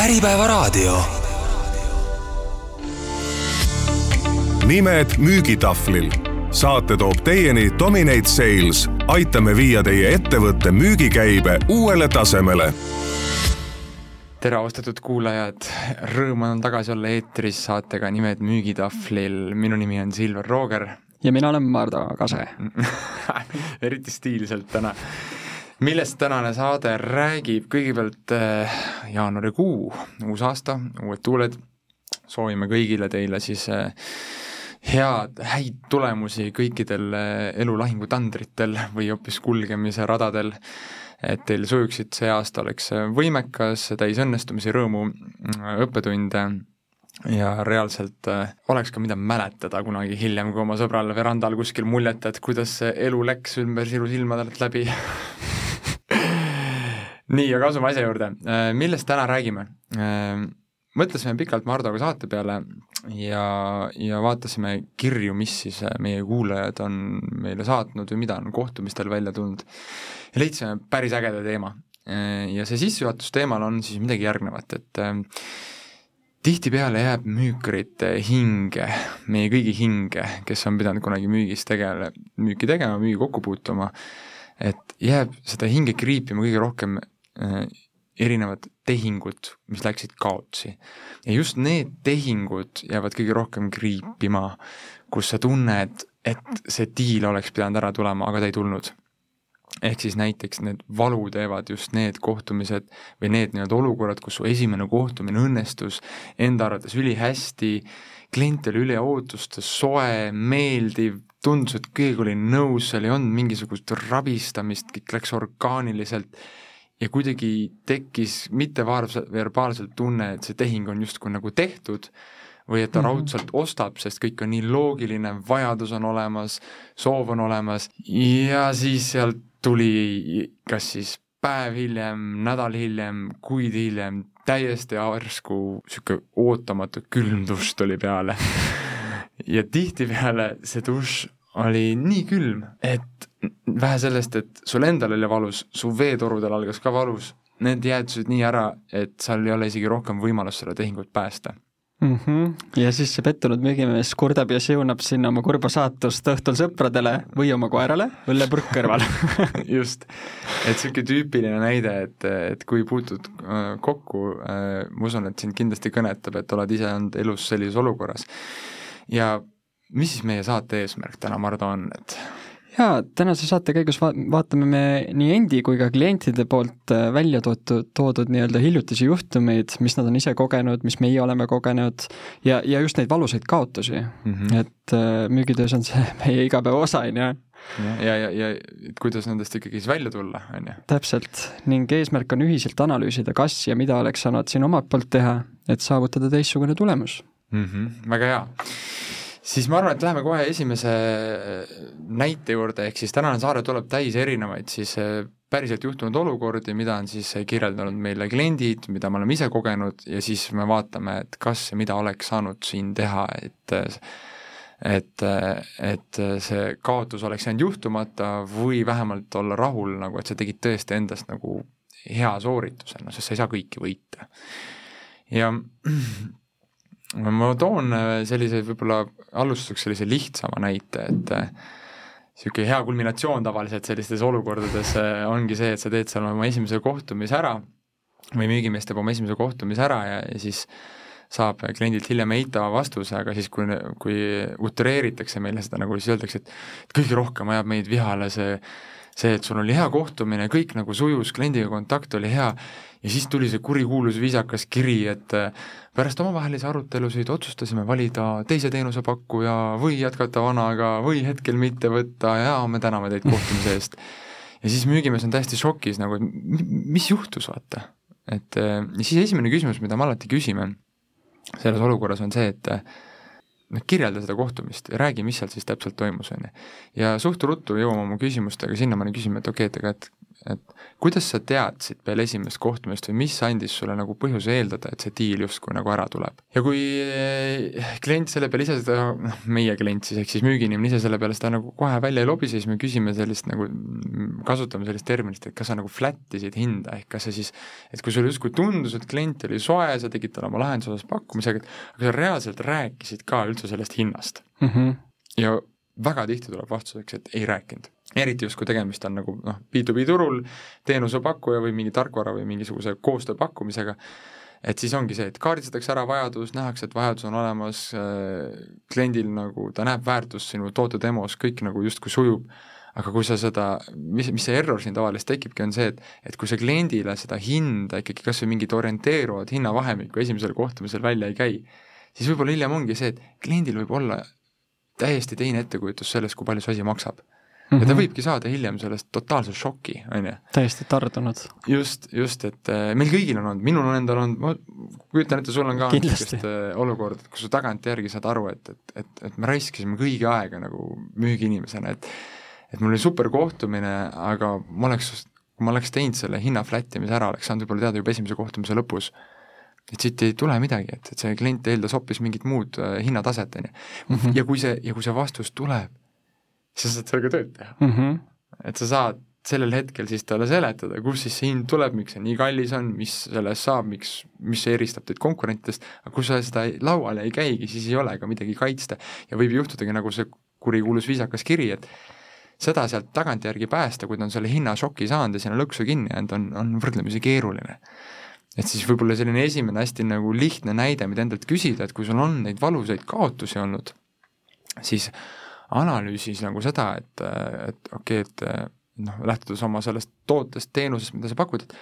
Äripäevaraadio. nimed müügitahvlil. saate toob teieni Dominate Sales. aitame viia teie ettevõtte müügikäibe uuele tasemele tere, austatud kuulajad, rõõm on tagasi olla eetris saatega Nimed müügitahvlil, minu nimi on Silver Rooger. ja mina olen Mardu Kase eriti stiilselt täna. Millest tänane saade räägib, kõigepealt äh, jaanuarikuu, uus aasta, uued tuuled, soovime kõigile teile siis äh, head, häid tulemusi kõikidel äh, elu lahingutandritel või hoopis kulgemise radadel et teil sujuksid see aasta, oleks võimekas, täis õnnestumisi, rõõmu, õppetunde ja reaalselt oleks ka mida mäletada kunagi hiljem, kui oma sõbral verandal kuskil muljeta, et kuidas see elu läks ümber sinu silmadelt läbi nii, aga asume asja juurde, äh, millest täna räägime? Äh, mõtlesime pikalt Mardoga saate peale ja, ja vaatasime kirju, mis siis meie kuulajad on meile saatnud või mida on kohtumistel välja tulnud ja leidsime päris ägeda teema. ja see sissejuhatus teemal on siis midagi järgnevat, et äh, tihtipeale jääb müükrit hinge, meie kõigi hinge, kes on pidanud kunagi müügis tegele, müüki tegema, müügi kokku puutuma, et jääb seda hinge kriipima kõige rohkem äh, erinevad tehingud, mis läksid kaotsi. ja just need tehingud jäävad kõige rohkem kriipima, kus sa tunned, et see diil oleks pidanud ära tulema, aga ta ei tulnud ehk siis näiteks need valu teevad just need kohtumised või need nii-öelda olukorrad, kus su esimene kohtumine õnnestus enda arvates ülihästi, klient oli üle ootuste soe, meeldiv, tundus, et keegi oli nõus, seal ei olnud mingisugust rabistamist, kõik läks orgaaniliselt ja kuidagi tekkis mitteverbaalselt tunne, et see tehing on justkui nagu tehtud või et ta mm -hmm. raudselt ostab, sest kõik on nii loogiline, vajadus on olemas, soov on olemas ja siis sealt tuli kas siis päev hiljem, nädal hiljem, kuid hiljem, täiesti järsku niisugune ootamatu külm dušš tuli peale ja tihtipeale see dušš oli nii külm, et vähe sellest, et sul endal oli valus, su veetorudel algas ka valus, need jäätusid nii ära, et seal ei ole isegi rohkem võimalust seda tehingut päästa mm. -hmm. ja siis see pettunud müügimees kurdab ja siunab sinna oma kurba saatust õhtul sõpradele või oma koerale õllepurk kõrval just, et niisugune tüüpiline näide, et, et kui puutud äh, kokku, äh, ma usun, et sind kindlasti kõnetab, et oled ise olnud elus sellises olukorras. ja mis siis meie saate eesmärk täna, Mardu, on, et jaa, tänase saate käigus va-, vaatame me nii endi kui ka klientide poolt äh, välja toodud, toodud nii-öelda hiljutisi juhtumeid, mis nad on ise kogenud, mis meie oleme kogenud ja, ja just neid valusaid kaotusi mm. -hmm. et äh, müügitöös on see meie igapäeva osa, on ju. ja, ja, ja, ja kuidas nendest ikkagi siis välja tulla, on ju. täpselt, ning eesmärk on ühiselt analüüsida, kas ja mida oleks saanud siin omalt poolt teha, et saavutada teistsugune tulemus mm. -hmm, väga hea siis ma arvan, et läheme kohe esimese äh, näite juurde, ehk siis tänane saade tuleb täis erinevaid siis äh, päriselt juhtunud olukordi, mida on siis äh, kirjeldanud meile kliendid, mida me oleme ise kogenud ja siis me vaatame, et kas ja mida oleks saanud siin teha, et et, et see kaotus oleks jäänud juhtumata või vähemalt olla rahul nagu, et sa tegid tõesti endast nagu hea soorituse, noh sest sa ei saa kõiki võita. ja ma toon äh, sellise võib-olla alustuseks sellise lihtsama näite, et niisugune äh, hea kulminatsioon tavaliselt sellistes olukordades äh, ongi see, et sa teed seal oma esimese kohtumise ära või müügimees teeb oma esimese kohtumise ära ja, ja siis saab kliendilt hiljem eitava vastuse, aga siis, kui, kui utreeritakse meile seda nagu, siis öeldakse, et kõige rohkem ajab meid vihale see see, et sul oli hea kohtumine, kõik nagu sujus, kliendiga kontakt oli hea ja siis tuli see kurikuulus viisakas kiri, et äh, pärast omavahelisi arutelusid otsustasime valida teise teenusepakkuja või jätkata vanaga või hetkel mitte võtta ja me täname teid kohtumise eest. ja siis müügimees on täiesti šokis nagu, et mis juhtus, vaata. et äh, ja siis esimene küsimus, mida me alati küsime selles olukorras, on see, et äh, noh, kirjelda seda kohtumist ja räägi, mis seal siis täpselt toimus, on ju. ja suht ruttu jõuame oma küsimustega sinnamaani küsima, et okei okay,, et aga et et kuidas sa teadsid peale esimest kohtumist või mis andis sulle nagu põhjuse eeldada, et see diil justkui nagu ära tuleb? ja kui eh, klient selle peale ise seda, noh, meie klient siis, ehk siis müügiinimene ise selle peale seda nagu kohe välja ei lobise, siis me küsime sellist nagu, kasutame sellist terminit, et kas sa nagu flat isid hinda, ehk kas sa siis, et kui sulle justkui tundus, et klient oli soe, sa tegid talle oma lahenduse osas pakkumisega, aga sa reaalselt rääkisid ka üldse sellest hinnast mm. -hmm. ja väga tihti tuleb vastuseks, et ei rääkinud. eriti just, kui tegemist on nagu noh, B2B turul teenusepakkuja või mingi tarkvara või mingisuguse koostöö pakkumisega, et siis ongi see, et kaardistatakse ära vajadus, nähakse, et vajadus on olemas äh,, kliendil nagu, ta näeb väärtust sinu toote demos, kõik nagu justkui sujub, aga kui sa seda, mis, mis see error siin tavaliselt tekibki, on see, et et kui sa kliendile seda hinda ikkagi kas või mingit orienteeruvat hinnavahemikku esimesel kohtumisel välja ei käi, siis võib-olla hiljem ongi see, et kliendil võib olla täiesti teine ettekujutus sellest, kui palju see asi maksab Mm -hmm. ja ta Mhm. võibki saada hiljem sellest totaalse šoki, on ju. täiesti tardunud. just, just, et äh, meil kõigil on olnud, minul on endal olnud, ma kujutan ette, sul on ka niisugust äh, olukorda, kus sa tagantjärgi saad aru, et, et, et, et me raiskasime kõigi aega nagu müügiinimesena, et et mul oli super kohtumine, aga ma oleks, kui ma oleks teinud selle hinna flat imise ära, oleks saanud võib-olla teada juba esimese kohtumise lõpus, et siit ei tule midagi, et, et see klient eeldas hoopis mingit muud äh, hinnataset, on ju. Mhm. ja kui see, ja kui see vastus tuleb, siis sa saad sellega tööd teha mm. -hmm. et sa saad sellel hetkel siis talle seletada, kust siis see hind tuleb, miks see nii kallis on, mis sellest saab, miks, mis eristab teid konkurentidest, aga kui sa seda lauale ei käigi, siis ei ole ka midagi kaitsta. ja võib juhtudagi nagu see kurikuulus viisakas kiri, et seda sealt tagantjärgi päästa, kui ta on selle hinnašoki saanud ja sinna lõksu kinni jäänud, on, on võrdlemisi keeruline. Et siis võib-olla selline esimene hästi nagu lihtne näide, mida endalt küsida, et kui sul on neid valusaid kaotusi olnud, siis analüüsis nagu seda, et, et okei okay,, et noh, lähtudes oma sellest tootest, teenusest, mida sa pakud, et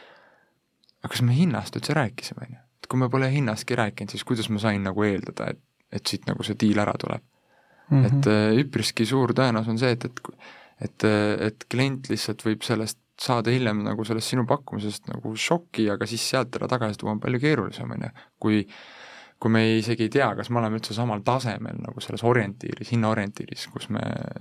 aga kas me hinnast üldse rääkisime, on ju. et kui me pole hinnastki rääkinud, siis kuidas ma sain nagu eeldada, et, et siit nagu see diil ära tuleb mm. -hmm. et üpriski suur tõenäosus on see, et, et et, et klient lihtsalt võib sellest saada hiljem nagu sellest sinu pakkumisest nagu šoki, aga siis sealt teda tagasi tuua on palju keerulisem, on ju, kui kui me isegi ei tea, kas me oleme üldse samal tasemel nagu selles orientiiris, hinnaorientiiris, kus me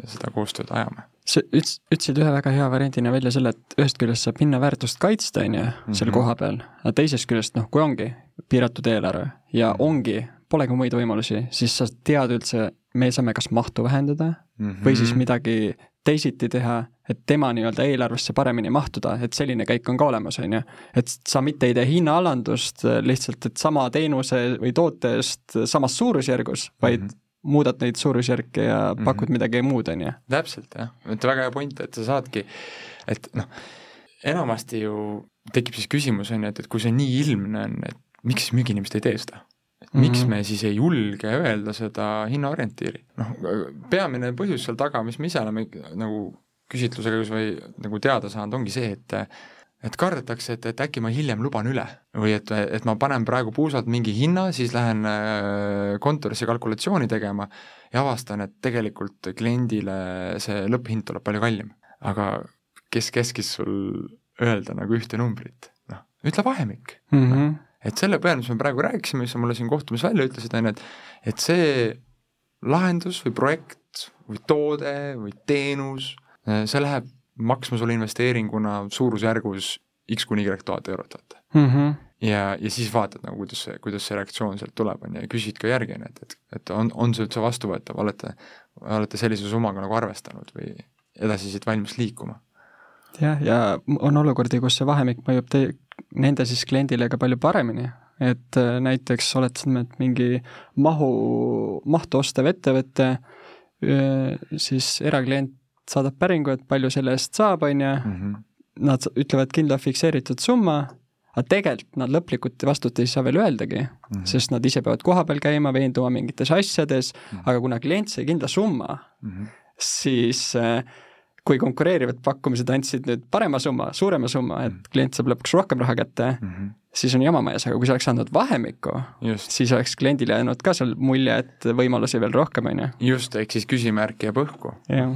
seda koostööd ajame. sa üts-, ütlesid ühe väga hea variandina välja selle, et ühest küljest saab hinnaväärtust kaitsta, on ju, seal Mhm. koha peal, aga teisest küljest noh, kui ongi piiratud eelarve ja ongi, polegi muid võimalusi, siis sa tead üldse, me saame kas mahtu vähendada Mhm. või siis midagi teisiti teha, et tema nii-öelda eelarvesse paremini mahtuda, et selline käik on ka olemas, on ju. et sa mitte ei tee hinnaalandust äh, lihtsalt, et sama teenuse või toote eest samas suurusjärgus, vaid Mhm. muudad neid suurusjärke ja Mhm. pakud midagi muud, on ju. täpselt jah, et väga hea point, et sa saadki, et noh, enamasti ju tekib siis küsimus, on ju, et, et kui see nii ilmne on, et miks müügiinimesed ei tee seda? et miks Mhm. me siis ei julge öelda seda hinnaorientiiri? noh, peamine põhjus seal taga, mis me ise oleme nagu küsitluse käigus või nagu teada saanud, ongi see, et et kardetakse, et, et äkki ma hiljem luban üle või et, et ma panen praegu puusalt mingi hinna, siis lähen äh, kontorisse kalkulatsiooni tegema ja avastan, et tegelikult kliendile see lõpphind tuleb palju kallim. aga kes käskis sul öelda nagu ühte numbrit? noh, ütle vahemik Mm -hmm. et selle peale, mis me praegu rääkisime, mis sa mulle siin kohtumis välja ütlesid, on ju, et et see lahendus või projekt või toode või teenus, see läheb maksma sulle investeeringuna suurusjärgus X kuni Y tuhat eurot, vaata. Mm -hmm. ja, ja siis vaatad nagu, kuidas see, kuidas see reaktsioon sealt tuleb, on ju, ja küsid ka järgi, on ju, et, et, et on, on see üldse vastuvõetav, olete, olete sellise summaga nagu arvestanud või edasi siit valmis liikuma? jah, ja on olukordi, kus see vahemik mõjub te-, nende siis kliendile ka palju paremini, et äh, näiteks oletame, et mingi mahu, mahtu ostev ettevõte, siis eraklient saadab päringu, et palju selle eest saab, on ju, Mhm. nad ütlevad kindla fikseeritud summa, aga tegelikult nad lõplikult vastut ei saa veel öeldagi mm. -hmm. sest nad ise peavad kohapeal käima, veenduma mingites asjades mm. -hmm. aga kuna klient sai kindla summa, Mhm. siis äh, kui konkureerivad pakkumised andsid nüüd parema summa, suurema summa, et klient saab lõpuks rohkem raha kätte, Mhm. siis on jama majas, aga kui sa oleks andnud vahemikku, siis oleks kliendile jäänud ka seal mulje, et võimalusi veel rohkem, on ju. just, ehk siis küsimärk jääb õhku. jah,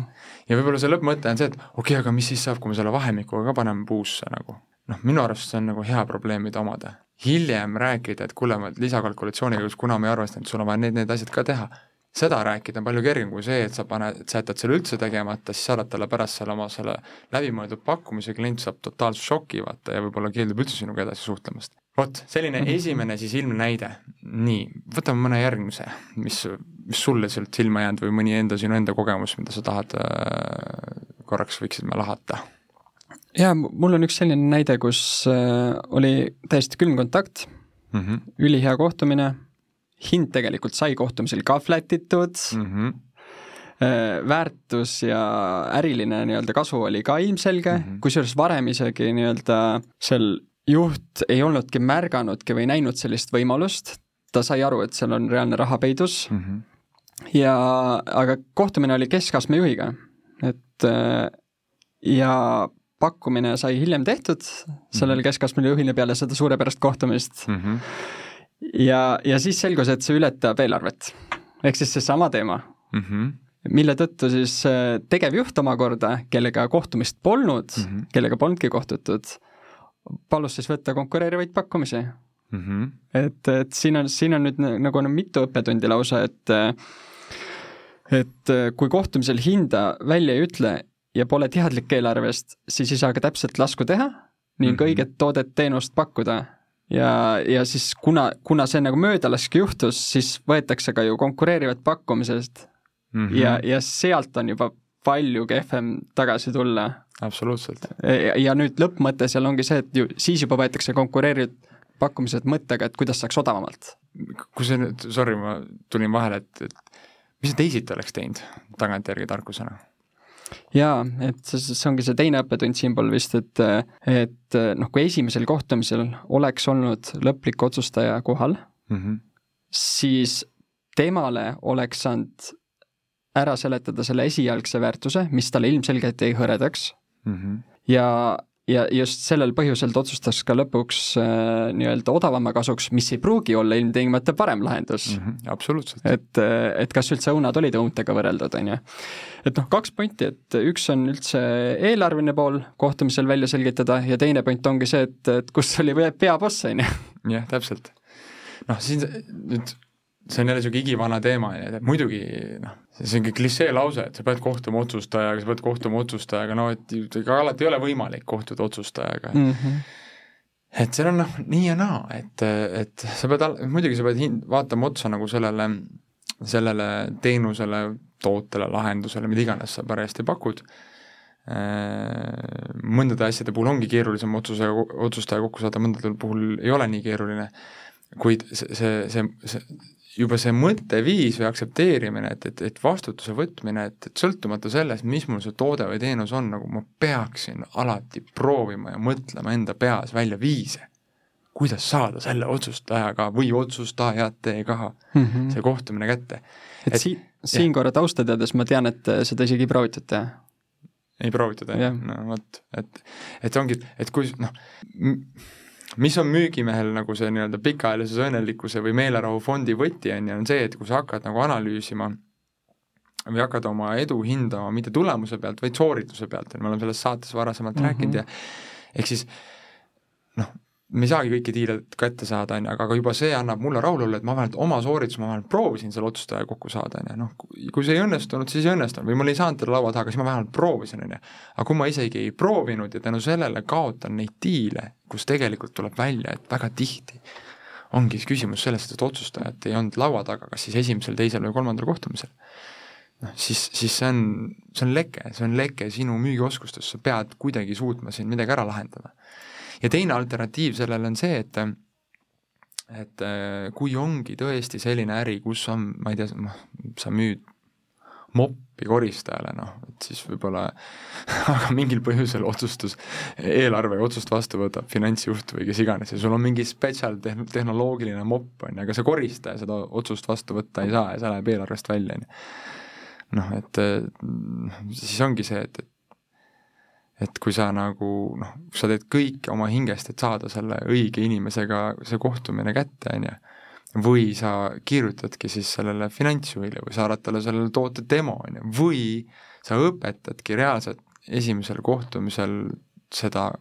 ja võib-olla see lõppmõte on see, et okei okay,, aga mis siis saab, kui me selle vahemikuga ka paneme puusse nagu. noh, minu arust see on nagu hea probleem, mida omada. hiljem rääkida, et kuule, ma lisakalkulatsiooniga, kuna me ei arvestanud, sul on vaja need, need asjad ka teha, seda rääkida on palju kergem kui see, et sa paned, et sa jätad selle üldse tegemata, siis saadad talle pärast selle oma selle läbimõeldud pakkumise, klient saab totaalse šoki, vaata, ja võib-olla keeldub üldse sinuga edasi suhtlemast. vot, selline mm -hmm. esimene siis ilmne näide. nii, võtame mõne järgmise, mis, mis sulle sealt silma jäänud või mõni enda, sinu enda kogemus, mida sa tahad äh, korraks võiksid me lahata? jaa, mul on üks selline näide, kus äh, oli täiesti külm kontakt mm, -hmm. ülihea kohtumine hind tegelikult sai kohtumisel ka flat itud mm, -hmm. väärtus ja äriline nii-öelda kasu oli ka ilmselge mm -hmm., kusjuures varem isegi nii-öelda seal juht ei olnudki märganudki või näinud sellist võimalust, ta sai aru, et seal on reaalne raha peidus mm, -hmm. ja aga kohtumine oli keskastme juhiga, et äh, ja pakkumine sai hiljem tehtud sellele mhm. keskastme juhile peale seda suurepärast kohtumist mm. -hmm ja, ja siis selgus, et see ületab eelarvet. ehk siis seesama teema mm. -hmm mille tõttu siis äh, tegevjuht omakorda, kellega kohtumist polnud mm, -hmm. kellega polnudki kohtutud, palus siis võtta konkureerivaid pakkumisi mm. -hmm. et, et siin on, siin on nüüd nagu on mitu õppetundi lausa, et et kui kohtumisel hinda välja ei ütle ja pole teadlik eelarvest, siis ei saa ka täpselt lasku teha ning mm -hmm. õiget toodet-teenust pakkuda ja, ja siis kuna, kuna see nagu möödalask juhtus, siis võetakse ka ju konkureerivad pakkumised mm -hmm. ja, ja sealt on juba palju kehvem tagasi tulla. absoluutselt. ja, nüüd lõppmõte seal ongi see, et ju siis juba võetakse konkureerivad pakkumised mõttega, et kuidas saaks odavamalt. kui see nüüd, sorry, ma tulin vahele, et, et mis sa teisiti oleks teinud tagantjärgi tarkusena? Jaa, et see, see ongi see teine õppetund siinpool vist, et, et noh, kui esimesel kohtumisel oleks olnud lõplik otsustaja kohal mm, -hmm. siis temale oleks saanud ära seletada selle esialgse väärtuse, mis talle ilmselgelt jäi hõredaks mm. -hmm. ja ja just sellel põhjusel ta otsustas ka lõpuks äh, nii-öelda odavama kasuks, mis ei pruugi olla ilmtingimata parem lahendus mm. -hmm, absoluutselt. et, äh, et kas üldse õunad olid õuntega võrreldud, on ju. et noh, kaks pointi, et üks on üldse eelarveline pool kohtumisel välja selgitada ja teine point ongi see, et, et kus oli peaboss, on ju. jah, täpselt. noh, siin nüüd see on jälle niisugune igivana teema, muidugi noh, see on klišee lause, et sa pead kohtuma otsustajaga, sa pead kohtuma otsustajaga, no et ega alati ei ole võimalik kohtuda otsustajaga mm. -hmm. et seal on noh, nii ja naa, et, et sa pead, muidugi sa pead hind-, vaatama otsa nagu sellele, sellele teenusele, tootele, lahendusele, mida iganes sa parajasti pakud, mõndade asjade puhul ongi keerulisem otsuse, otsustaja kokku saada, mõndadel puhul ei ole nii keeruline, kuid see, see, see, see juba see mõtteviis või aktsepteerimine, et, et, et vastutuse võtmine, et, et sõltumata sellest, mis mul see toode või teenus on, nagu ma peaksin alati proovima ja mõtlema enda peas välja viise, kuidas saada selle otsustajaga või otsustajatega mm -hmm. see kohtumine kätte. et, et siin, siin korra tausta teades ma tean, et seda isegi ei proovitud teha. ei proovitud jah, no vot, et, et ongi, et kui noh, mis on müügimehel nagu see nii-öelda pikaajalises õnnelikkuse või meelerahufondi võti, on ju, on see, et kui sa hakkad nagu analüüsima või hakkad oma edu hindama mitte tulemuse pealt, vaid soorituse pealt, me oleme selles saates varasemalt mm -hmm. rääkinud ja ehk siis noh, me ei saagi kõiki diile kätte saada, on ju, aga, aga juba see annab mulle rahulolu, et ma vähemalt oma soorituse, ma vähemalt proovisin selle otsustaja kokku saada, on ju, noh, kui see ei õnnestunud, siis ei õnnestunud või mul ei saanud teda laua taha, siis ma vähemalt proovisin, on ju. aga kui ma isegi ei proovinud ja tänu sellele kaotan neid diile, kus tegelikult tuleb välja, et väga tihti ongi siis küsimus sellest, et otsustajat ei olnud laua taga, kas siis esimesel, teisel või kolmandal kohtumisel. noh, siis, siis see on, see on leke, see on leke sinu müügioskustest, sa pead kuidagi suutma siin midagi ära lahendada ja teine alternatiiv sellele on see, et et äh, kui ongi tõesti selline äri, kus on, ma ei tea, noh, sa müüd moppi koristajale, noh, et siis võib-olla aga mingil põhjusel otsustus, eelarve otsust vastu võtab finantsjuht või kes iganes ja sul on mingi spetsial tehn-, tehnoloogiline mopp, on ju, aga see koristaja seda otsust vastu võtta ei saa ja see läheb eelarvest välja, on ju. noh, et siis ongi see, et, et et kui sa nagu noh, sa teed kõike oma hingest, et saada selle õige inimesega see kohtumine kätte, on ju, või sa kirjutadki siis sellele finantsjuhile või saadad talle sellele toote demo, on ju, või sa õpetadki reaalselt esimesel kohtumisel seda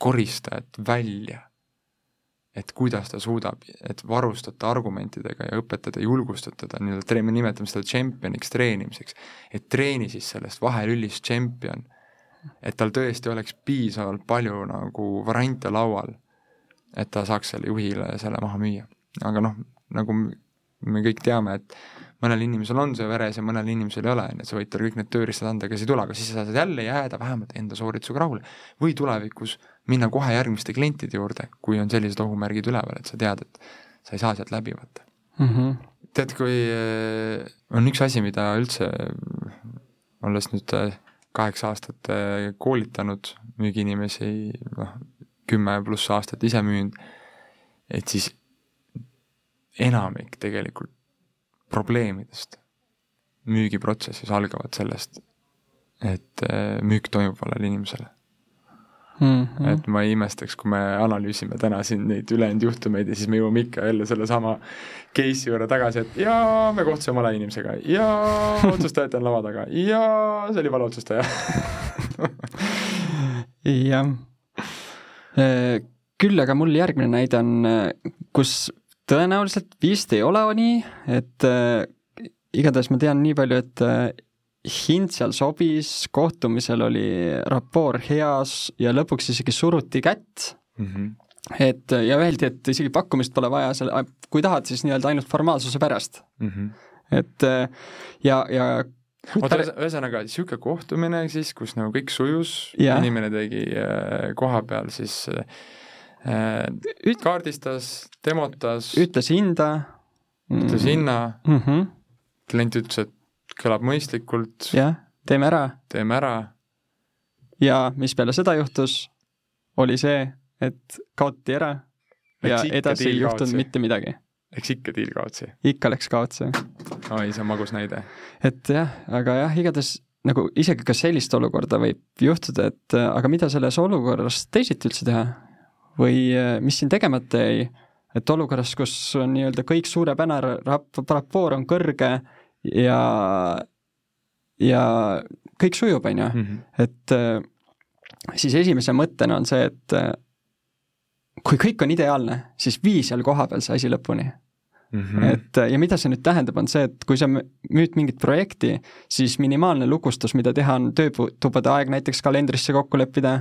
koristajat välja. et kuidas ta suudab, et varustada argumentidega ja õpetada, julgustada teda nii-öelda, me nimetame seda tšempioniks treenimiseks, et treeni siis sellest vahelülist tšempion, et tal tõesti oleks piisavalt palju nagu variante laual, et ta saaks selle juhile selle maha müüa. aga noh, nagu me kõik teame, et mõnel inimesel on see veres ja mõnel inimesel ei ole, on ju, et sa võid talle kõik need tööriistad anda, aga see ei tule, aga siis sa saad jälle jääda vähemalt enda sooritusega rahule. või tulevikus minna kohe järgmiste klientide juurde, kui on sellised ohumärgid üleval, et sa tead, et sa ei saa sealt läbi, vaata mm. -hmm. tead, kui äh, on üks asi, mida üldse, olles nüüd äh, kaheksa aastat äh, koolitanud müügiinimesi, noh, kümme pluss aastat ise müünud, et siis enamik tegelikult probleemidest müügiprotsessis algavad sellest, et äh, müük toimub valele inimesele mm. -hmm. et ma ei imestaks, kui me analüüsime täna siin neid ülejäänud juhtumeid ja siis me jõuame ikka jälle sellesama case'i juurde tagasi, et jaa, me kohtusime vale inimesega ja otsustajad on laua taga ja see oli vale otsustaja jah. Äh, küll aga mul järgmine näide on, äh, kus tõenäoliselt vist ei ole nii, et äh, igatahes ma tean nii palju, et hind seal sobis, kohtumisel oli rapoor heas ja lõpuks isegi suruti kätt mm. -hmm. et ja öeldi, et isegi pakkumist pole vaja seal, kui tahad, siis nii-öelda ainult formaalsuse pärast mm. -hmm. et äh, ja, ja oota, ühesõnaga niisugune kohtumine siis, kus nagu kõik sujus, inimene tegi äh, koha peal siis äh, kaardistas, demotas, ütles hinda. ütles hinna mm, -hmm. klient ütles, et kõlab mõistlikult. jah, teeme ära. teeme ära. ja mis peale seda juhtus, oli see, et kaotati ära ja edasi ei juhtunud mitte midagi. Läks ikka diil kaotsi? ikka läks kaotsi. oi, see on magus näide. et jah, aga jah, igatahes nagu isegi ka sellist olukorda võib juhtuda, et aga mida selles olukorras teisiti üldse teha, või äh, mis siin tegemata jäi, et olukorras, kus on nii-öelda kõik suurepärane, rap-, rapoor on kõrge ja, ja kõik sujub, on ju, Mhm. et äh, siis esimese mõttena on see, et äh, kui kõik on ideaalne, siis vii seal kohapeal see asi lõpuni mm. -hmm. et ja mida see nüüd tähendab, on see, et kui sa müüd mingit projekti, siis minimaalne lukustus, mida teha, on töötubade aeg näiteks kalendrisse kokku leppida.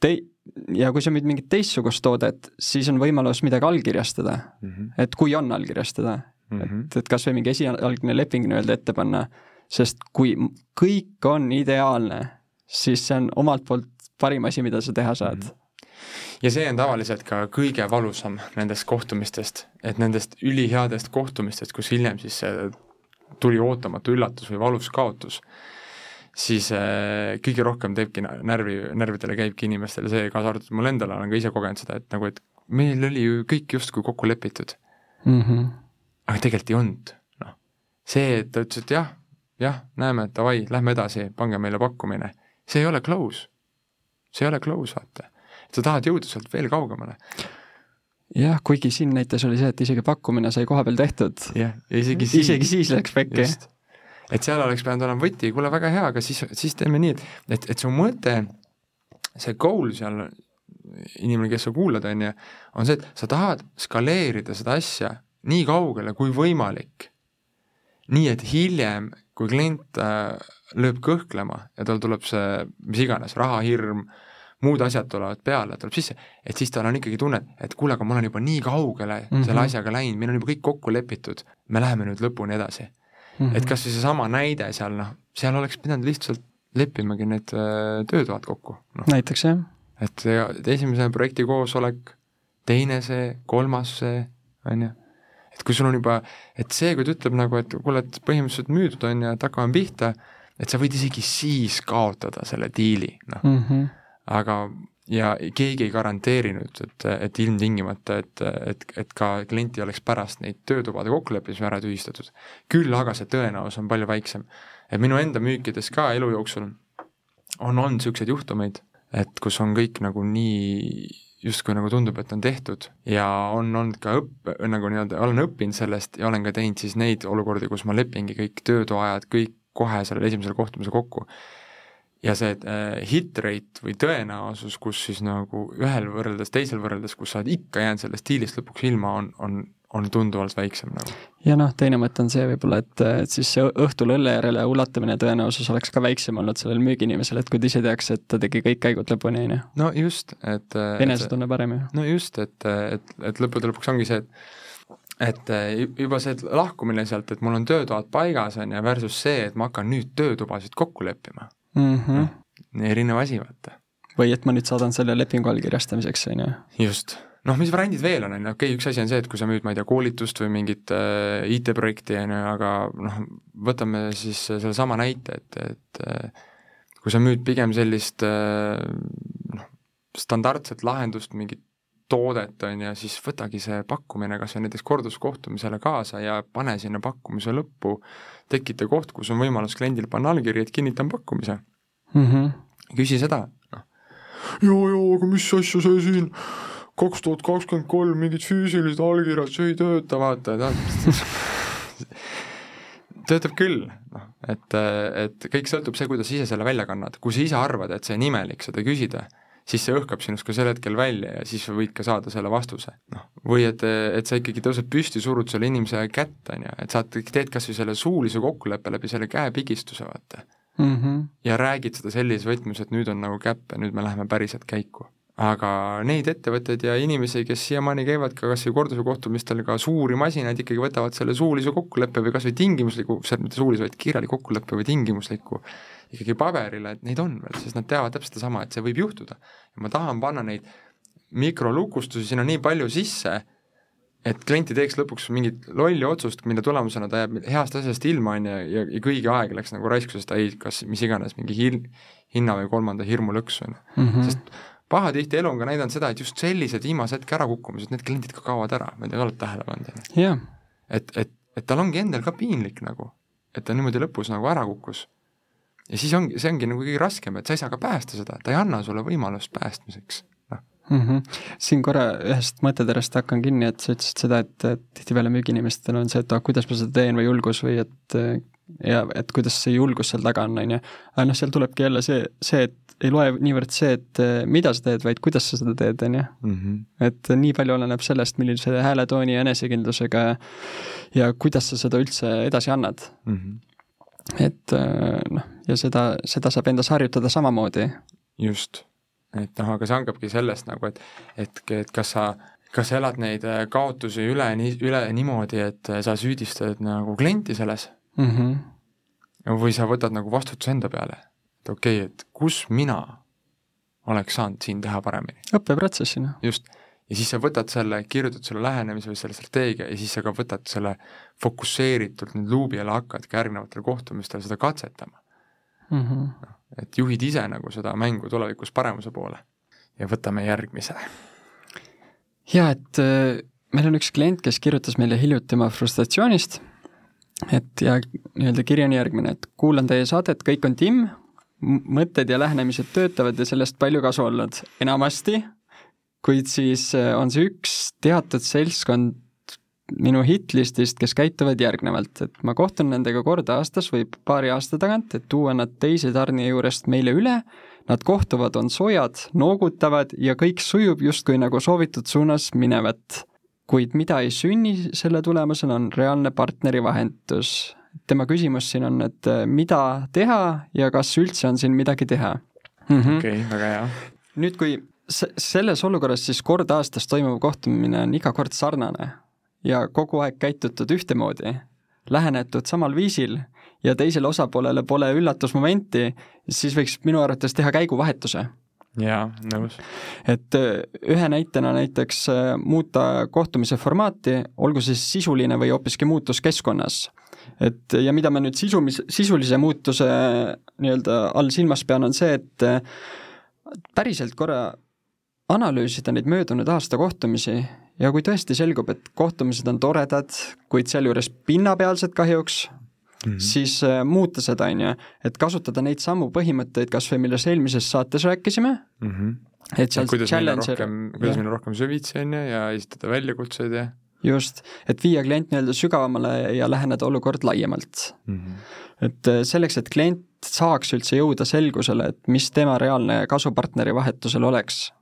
Te-, ja kui sa müüd mingit teistsugust toodet, siis on võimalus midagi allkirjastada mm. -hmm. et kui on allkirjastada mm, -hmm. et, et kas või mingi esialgne leping nii-öelda ette panna, sest kui kõik on ideaalne, siis see on omalt poolt parim asi, mida sa teha saad mm. -hmm ja see on tavaliselt ka kõige valusam nendest kohtumistest, et nendest üliheadest kohtumistest, kus hiljem siis tuli ootamatu üllatus või valus kaotus siis äh, kõige rohkem teebki närvi, närvidele käibki inimestele see, kaasa arvatud mul endal, olen ka ise kogenud seda, et nagu, et meil oli ju kõik justkui kokku lepitud mm. -hmm. Aga tegelikult ei olnud, noh. see, et ta ütles, et jah, jah, näeme, davai, lähme edasi, pange meile pakkumine, see ei ole close. see ei ole close, vaata. sa tahad jõuda sealt veel kaugemale jah, kuigi siin näiteks oli see, et isegi pakkumine sai koha peal tehtud. jah, ja isegi siis isegi siis läks pekki et seal oleks pidanud olema võti, kuule, väga hea, aga siis, siis teeme nii, et, et, et su mõte, see goal seal, inimene, kes sa kuulad, on ju, on see, et sa tahad skaleerida seda asja nii kaugele kui võimalik. nii et hiljem, kui klient äh, lööb kõhklema ja tal tuleb see, mis iganes, rahahirm, muud asjad tulevad peale, tuleb sisse, et siis tal on ikkagi tunne, et kuule, aga ma olen juba nii kaugele mm -hmm. selle asjaga läinud, meil on juba kõik kokku lepitud, me läheme nüüd lõpuni edasi mm. -hmm. et kas või seesama näide seal, noh, seal oleks pidanud lihtsalt leppimagi need äh, töötoad kokku no.. näiteks jah. et, et esimese projekti koosolek, teine see, kolmas see, on ju, et kui sul on juba, et see, kui ta ütleb nagu, et kuule, et põhimõtteliselt müüdud on ja et hakkame pihta, et sa võid isegi siis kaotada selle diili, noh mm -hmm. aga ja keegi ei garanteerinud, et, et ilmtingimata, et, et, et ka klient ei oleks pärast neid töötubade kokkuleppimisi ära tühistatud. küll aga see tõenäosus on palju väiksem. et minu enda müükides ka elu jooksul on olnud niisuguseid juhtumeid, et kus on kõik nagu nii justkui nagu tundub, et on tehtud ja on olnud ka õpp, nagu nii-öelda olen õppinud sellest ja olen ka teinud siis neid olukordi, kus ma lepingi kõik töötoa ajad kõik kohe sellel esimesel kohtumisel kokku ja see äh, hit rate või tõenäosus, kus siis nagu ühel võrreldes teisel võrreldes, kus sa oled ikka jäänud sellest diilist lõpuks ilma, on, on, on tunduvalt väiksem nagu. ja noh, teine mõte on see võib-olla, et, et siis see õhtul õlle järele ulatamine tõenäosus oleks ka väiksem olnud sellel müügiinimesel, et kui ta ise teaks, et ta tegi kõik käigud lõpuni, on ju. no just, et enesetunne parem ju. no just, et, et, et lõppude lõpuks ongi see, et et juba see lahkumine sealt, et mul on töötoad paigas, on ju, versus see, et ma hakkan nüüd töötubasid kokku leppima mm. -hmm. No, erinev asi, vaata. või et ma nüüd saadan selle lepingu allkirjastamiseks, on ju. just noh, mis variandid veel on, on ju, okei okay,, üks asi on see, et kui sa müüd, ma ei tea, koolitust või mingit äh, IT-projekti, on ju, aga noh, võtame siis sellesama näite, et, et äh, kui sa müüd pigem sellist äh, noh, standardset lahendust, mingit toodet, on ju, siis võtagi see pakkumine kas või näiteks korduskohtumisele kaasa ja pane sinna pakkumise lõppu, tekita koht, kus on võimalus kliendil panna allkiri, et kinnitan pakkumise mm. -hmm. küsi seda, noh. jaa, jaa, aga mis asja see siin kaks tuhat kakskümmend kolm mingid füüsilised allkirjad, see ei tööta, vaata, tead töötab küll, noh, et, et kõik sõltub see, kuidas ise selle välja kannad, kui sa ise arvad, et see on imelik seda küsida, siis see õhkab sinust ka sel hetkel välja ja siis sa võid ka saada selle vastuse, noh. või et, et sa ikkagi tõused püsti, surud selle inimese kätt, on ju, et sa teed kas või selle suulise kokkuleppe läbi selle käepigistuse, vaata mm. -hmm. ja räägid seda sellises võtmes, et nüüd on nagu käpp ja nüüd me läheme päriselt käiku aga neid ettevõtteid ja inimesi, kes siiamaani käivad ka kas või korduse kohtumistel, ka suuri masinaid ikkagi võtavad selle suulise kokkuleppe või kas või tingimusliku, mitte suulise, vaid kirjaliku kokkuleppe või tingimusliku ikkagi paberile, et neid on veel, sest nad teavad täpselt sedasama, et see võib juhtuda. ja ma tahan panna neid mikrolukustusi sinna nii palju sisse, et klient ei teeks lõpuks mingit lolli otsust, mille tulemusena ta jääb heast asjast ilma, on ju, ja, ja kõigi aeg läks nagu raisku, sest ta ei, kas mis iganes, mingi hil-, hinna või kolmanda hirmu lõksu, on ju. Mhm. sest pahatihti elu on ka näidanud seda, et just sellised viimase hetke ärakukkumised, need kliendid ka kaovad ära, ma ei tea, oled tähele pannud, ju? jah. et, et, et tal ongi endal ka piinlik nagu, et ta niimoodi lõpus nagu ära kukkus. ja siis ongi, see ongi nagu kõige raskem, et sa ei saa ka päästa seda, ta ei anna sulle võimalust päästmiseks, noh. Mm -hmm. siin korra ühest mõtteterast hakkan kinni, et sa ütlesid seda, et, et tihtipeale müügiinimestel on see, et ah, kuidas ma seda teen või julgus või et ja et kuidas see julgus seal taga on, on ju. aga noh, seal tulebki jälle see, see, et ei loe niivõrd see, et eh, mida sa teed, vaid kuidas sa seda teed, on ju. Mhm. et nii palju oleneb sellest, millise hääletooni ja enesekindlusega ja kuidas sa seda üldse edasi annad mm. -hmm. et eh, noh, ja seda, seda saab endas harjutada samamoodi. just, et noh, aga see algabki sellest nagu, et, et, et kas sa kas sa elad neid eh, kaotusi üle, üle niimoodi, et sa süüdistad nagu klienti selles mm. -hmm. või sa võtad nagu vastutuse enda peale et okei okay,, et kus mina oleks saanud siin teha paremini. õppeprotsessina. just, ja siis sa võtad selle, kirjutad selle lähenemise või selle strateegia ja siis sa ka võtad selle fokusseeritult nüüd luubi alla hakkadki järgnevatel kohtumistel seda katsetama mm. -hmm. No, et juhid ise nagu seda mängu tulevikus paremuse poole. ja võtame järgmise. jaa, et äh, meil on üks klient, kes kirjutas meile hiljuti oma frustratsioonist, et ja nii-öelda kiri on järgmine, et kuulan teie saadet, kõik on timm, mõtted ja lähenemised töötavad ja sellest palju kasu olnud, enamasti, kuid siis äh, on see üks teatud seltskond minu hitlistist, kes käituvad järgnevalt, et ma kohtun nendega kord aastas või paari aasta tagant, et tuua nad teise tarnija juurest meile üle, nad kohtuvad, on soojad, noogutavad ja kõik sujub justkui nagu soovitud suunas minevat. kuid mida ei sünni selle tulemusena, on reaalne partneri vahendus tema küsimus siin on, et äh, mida teha ja kas üldse on siin midagi teha. Mm -hmm.. okei okay,, väga hea. nüüd, kui selles olukorras siis kord aastas toimuv kohtumine on iga kord sarnane ja kogu aeg käitutud ühtemoodi, lähenetud samal viisil ja teisele osapoolele pole üllatusmomenti, siis võiks minu arvates teha käiguvahetuse jaa, nõus. et äh, ühe näitena näiteks äh, muuta kohtumise formaati, olgu see sisuline või hoopiski muutus keskkonnas et ja mida ma nüüd sisumis, sisulise muutuse nii-öelda all silmas pean, on see, et päriselt korra analüüsida neid möödunud aasta kohtumisi ja kui tõesti selgub, et kohtumised on toredad, kuid sealjuures pinnapealsed kahjuks mm, -hmm. siis äh, muuta seda, on ju, et kasutada neid samu põhimõtteid kas või millest eelmises saates rääkisime mm, -hmm. et seal kuidas rohkem, kuidas minna rohkem süvitsi, on ju, ja esitada väljakutseid ja just, et viia klient nii-öelda sügavamale ja läheneda olukord laiemalt mm. -hmm. et äh, selleks, et klient saaks üldse jõuda selgusele, et mis tema reaalne kasupartneri vahetusel oleks.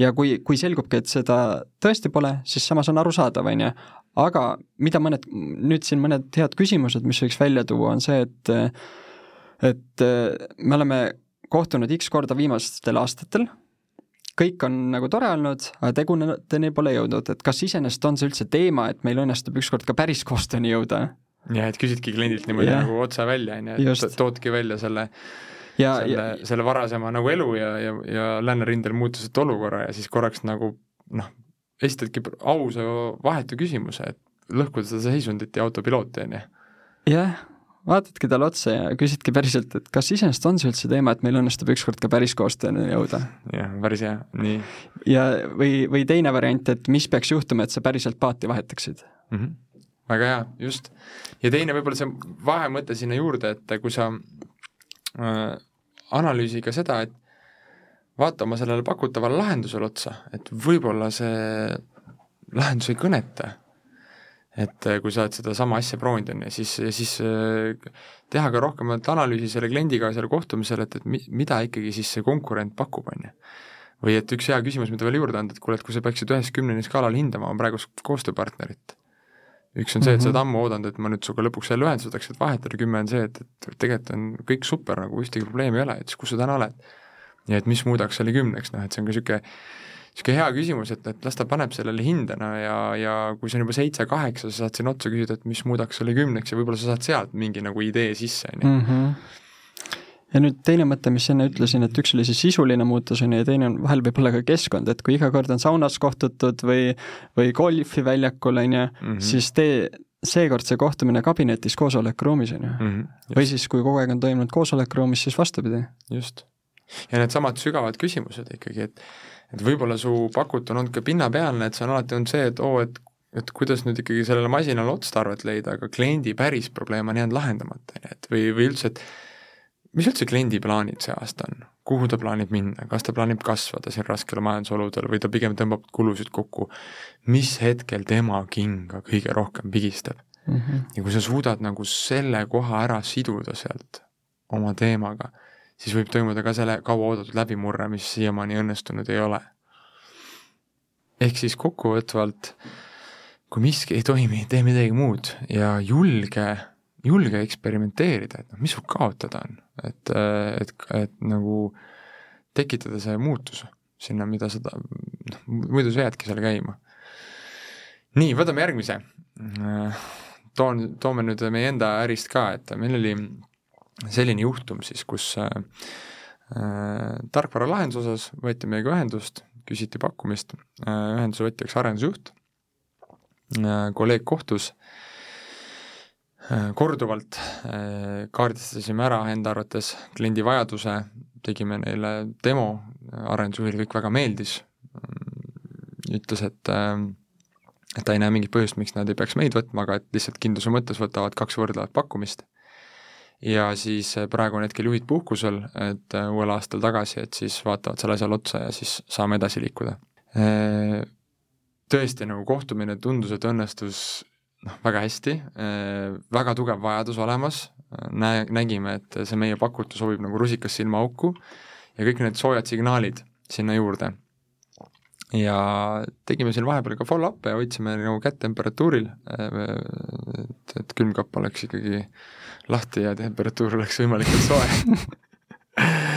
Ja kui, kui selgubki, et seda tõesti pole, siis samas on arusaadav, on ju, aga mida mõned, nüüd siin mõned head küsimused, mis võiks välja tuua, on see, et et me oleme kohtunud X korda viimastel aastatel kõik on nagu tore olnud, aga tegudeni pole jõudnud, et kas iseenesest on see üldse teema, et meil õnnestub ükskord ka päris koostööni jõuda? jah, et küsidki kliendilt niimoodi ja. nagu otse välja, on ju, et toodki välja selle ja, selle, selle varasema nagu elu ja, ja, ja läänerindel muutusid olukorra ja siis korraks nagu noh, esitadki ausa vahetu küsimuse, et lõhkuda seda seisundit ja autopilooti, on ju. jah vaatadki talle otsa ja küsidki päriselt, et kas iseenesest on see üldse teema, et meil õnnestub ükskord ka päris koostööni jõuda? jah, päris hea, nii. ja, või, või teine variant, et mis peaks juhtuma, et sa päriselt paati vahetaksid mm? -hmm. väga hea, just. ja teine võib-olla see vahemõte sinna juurde, et kui sa analüüsi ka seda, et vaata oma sellele pakutavale lahendusele otsa, et võib-olla see lahendus ei kõneta et äh, kui sa oled sedasama asja proovinud, on ju, siis, siis äh, teha ka rohkemat analüüsi selle kliendiga seal kohtumisel, et, et mi-, mida ikkagi siis see konkurent pakub, on ju. või et üks hea küsimus, mida veel juurde anda, et kuule, et kui sa peaksid ühest kümneni skaalal hindama oma praegust koostööpartnerit, üks on see, et sa oled mhm. ammu oodanud, et ma nüüd sinuga lõpuks jälle ühenduse võtaks, et vahetada, kümme on see, et, et tegelikult on kõik super, nagu ühtegi probleemi ei ole, et siis kus sa täna oled. ja et mis muudaks selle kümneks, noh et see on ka niisugune niisugune hea küsimus, et, et las ta paneb sellele hindena ja, ja kui see on juba seitse-kaheksa, sa saad sinna otsa küsida, et mis muudaks selle kümneks ja võib-olla sa saad sealt mingi nagu idee sisse, on ju. Ja nüüd teine mõte, mis enne ütlesin, et üks oli see sisuline muutus, on ju, ja teine on vahel võib-olla ka keskkond, et kui iga kord on saunas kohtutud või, või golfiväljakul, on ju, mhm. siis tee seekord see kohtumine kabinetis koosolekuruumis, on ju. Mhm, või siis, kui kogu aeg on toimunud koosolekuruumis, siis vastupidi. just. ja needsamad sügavad küsimused ikkagi, et et võib-olla su pakutu on olnud ka pinnapealne, et see on alati olnud see, et oo oh,, et et kuidas nüüd ikkagi sellele masinale otstarvet leida, aga kliendi päris probleem on jäänud lahendamata, on ju, et või, või üldse, et mis üldse kliendi plaanid see aasta on? kuhu ta plaanib minna, kas ta plaanib kasvada siin raskel majandusoludel või ta pigem tõmbab kulusid kokku, mis hetkel tema kinga kõige rohkem pigistab mm? -hmm. ja kui sa suudad nagu selle koha ära siduda sealt oma teemaga, siis võib toimuda ka selle kauaoodatud läbimurre, mis siiamaani õnnestunud ei ole. ehk siis kokkuvõtvalt, kui miski ei toimi, tee midagi muud ja julge, julge eksperimenteerida, et noh, mis sul kaotada on, et, et, et nagu tekitada see muutus sinna, mida sa ta-, noh, muidu sa jäädki seal käima. nii, võtame järgmise. toon, toome nüüd meie enda ärist ka, et meil oli selline juhtum siis, kus äh, äh, tarkvaralahenduse osas võeti meiega ühendust, küsiti pakkumist äh,, ühenduse võtjaks arendusjuht äh,, kolleeg kohtus äh,, korduvalt äh, kaardistasime ära enda arvates kliendi vajaduse, tegime neile demo, arendusjuhile kõik väga meeldis, ütles, et äh, et ta ei näe mingit põhjust, miks nad ei peaks meid võtma, aga et lihtsalt kindluse mõttes võtavad kaks võrdlevat pakkumist ja siis äh, praegu on hetkel juhid puhkusel, et äh, uuel aastal tagasi, et siis vaatavad selle asjale otsa ja siis saame edasi liikuda. Äh, tõesti, nagu kohtumine tundus, et õnnestus noh, väga hästi, väga tugev vajadus olemas, näe, nägime, et see meie pakutu sobib nagu rusikas silmaauku ja kõik need soojad signaalid sinna juurde. ja tegime siin vahepeal ka follow-up'e ja hoidsime nagu kätt temperatuuril, et, et külmkapp oleks ikkagi äh, lahti ja temperatuur oleks võimalikult soe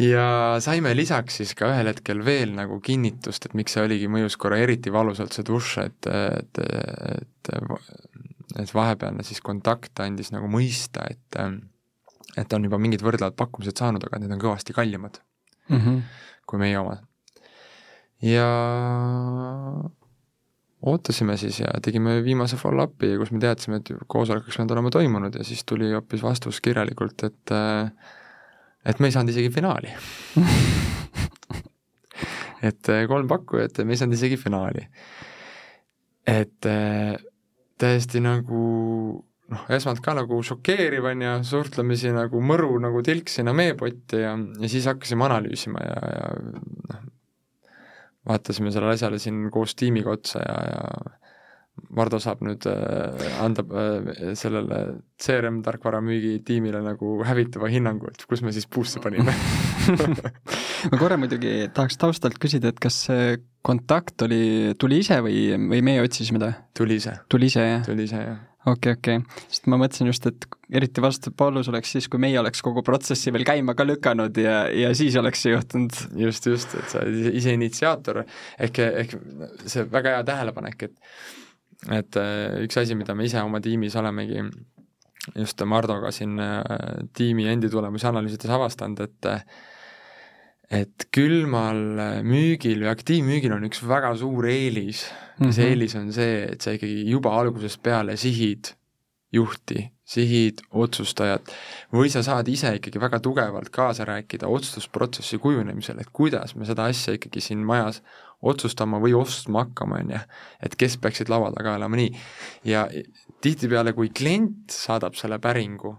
ja saime lisaks siis ka ühel hetkel veel nagu kinnitust, et miks see oligi, mõjus korra eriti valusalt see dušš, et, et, et et vahepealne siis kontakt andis nagu mõista, et et on juba mingid võrdlevad pakkumised saanud, aga need on kõvasti kallimad mm -hmm. kui meie omad. ja ootasime siis ja tegime viimase follow-up'i, kus me teadsime, et koosolek oleks pidanud olema toimunud ja siis tuli hoopis vastus kirjalikult, et et me ei saanud isegi finaali et kolm pakkujat ja me ei saanud isegi finaali. et täiesti nagu noh, esmalt ka nagu šokeeriv on ju, suhtlemisi nagu mõru nagu tilk sinna meepotti ja, ja siis hakkasime analüüsima ja, ja noh, vaatasime sellele asjale siin koos tiimiga otsa ja, ja Mardu saab nüüd äh, anda äh, sellele CRM tarkvara müügitiimile nagu hävitava hinnangu, et kus me siis puusse panime ma korra muidugi tahaks taustalt küsida, et kas see kontakt oli, tuli ise või, või meie otsisime ta? tuli ise, tuli ise, jah? tuli ise, jah. okei, okei, sest ma mõtlesin just, et eriti vastupaalus oleks siis, kui meie oleks kogu protsessi veel käima ka lükanud ja, ja siis oleks see juhtunud. just, just, et sa oled ise initsiaator, ehk, ehk see väga hea tähelepanek, et et äh, üks asi, mida me ise oma tiimis olemegi just Mardoga siin äh, tiimi endi tulemusi analüüsides avastanud, et et külmal müügil või aktiivmüügil on üks väga suur eelis mm -hmm. see mhm. eelis on see, et sa ikkagi juba algusest peale sihid juhti, sihid otsustajat või sa saad ise ikkagi väga tugevalt kaasa rääkida otsustusprotsessi kujunemisel, et kuidas me seda asja ikkagi siin majas otsustama või ostma hakkama, on ju. et kes peaksid laua taga olema, nii. ja tihtipeale, kui klient saadab selle päringu,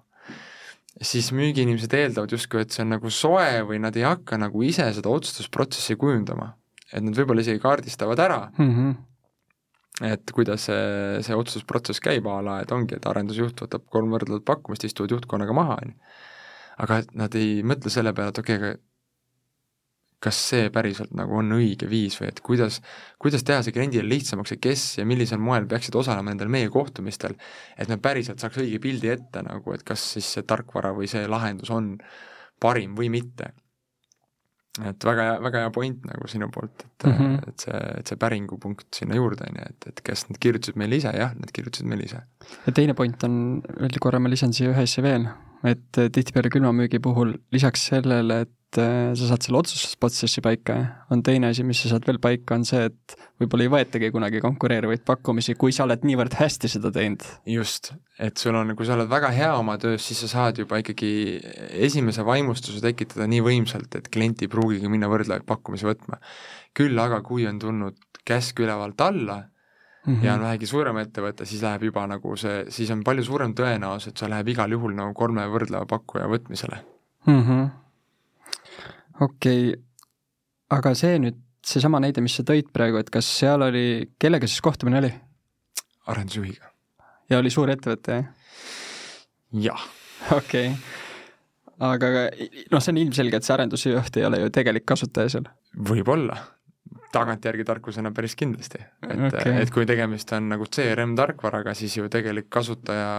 siis müügiinimesed eeldavad justkui, et see on nagu soe või nad ei hakka nagu ise seda otsustusprotsessi kujundama. et nad võib-olla isegi kaardistavad ära mm, -hmm. Et kuidas see, see otsustusprotsess käib a la, et ongi, et arendusjuht võtab kolm võrdlevat pakkumist, istuvad juhtkonnaga maha, on ju. aga et nad ei mõtle selle peale, et okei okay,, aga kas see päriselt nagu on õige viis või et kuidas, kuidas teha see kliendile lihtsamaks ja kes ja millisel moel peaksid osalema nendel meie kohtumistel, et me päriselt saaks õige pildi ette nagu, et kas siis see tarkvara või see lahendus on parim või mitte. Et väga hea, väga hea point nagu sinu poolt, et mm, -hmm. et see, et see päringupunkt sinna juurde, on ju, et, et kas nad kirjutasid meile ise, jah, nad kirjutasid meile ise. ja teine point on, veel korra ma lisan siia ühe asja veel, et tihtipeale külmamüügi puhul lisaks sellele, et äh, sa saad selle otsustusprotsessi paika, on teine asi, mis sa saad veel paika, on see, et võib-olla ei võetagi kunagi konkureerivaid pakkumisi, kui sa oled niivõrd hästi seda teinud. just, et sul on, kui sa oled väga hea oma töös, siis sa saad juba ikkagi esimese vaimustuse tekitada nii võimsalt, et klient ei pruugigi minna võrdlevaid pakkumisi võtma. küll aga, kui on tulnud käsk ülevalt alla mm -hmm. ja on vähegi suurem ettevõte, siis läheb juba nagu see, siis on palju suurem tõenäosus, et see läheb igal juhul nagu kolme võrdleva pakkuja võtmisele mm. -hmm okei okay., aga see nüüd, seesama näide, mis sa tõid praegu, et kas seal oli, kellega siis kohtumine oli? arendusjuhiga. ja oli suur ettevõte, jah? jah. okei okay., aga noh, see on ilmselge, et see arendusjuht ei ole ju tegelik kasutaja seal. võib-olla tagantjärgi tarkusena päris kindlasti. et okay., et kui tegemist on nagu CRM tarkvaraga, siis ju tegelik kasutaja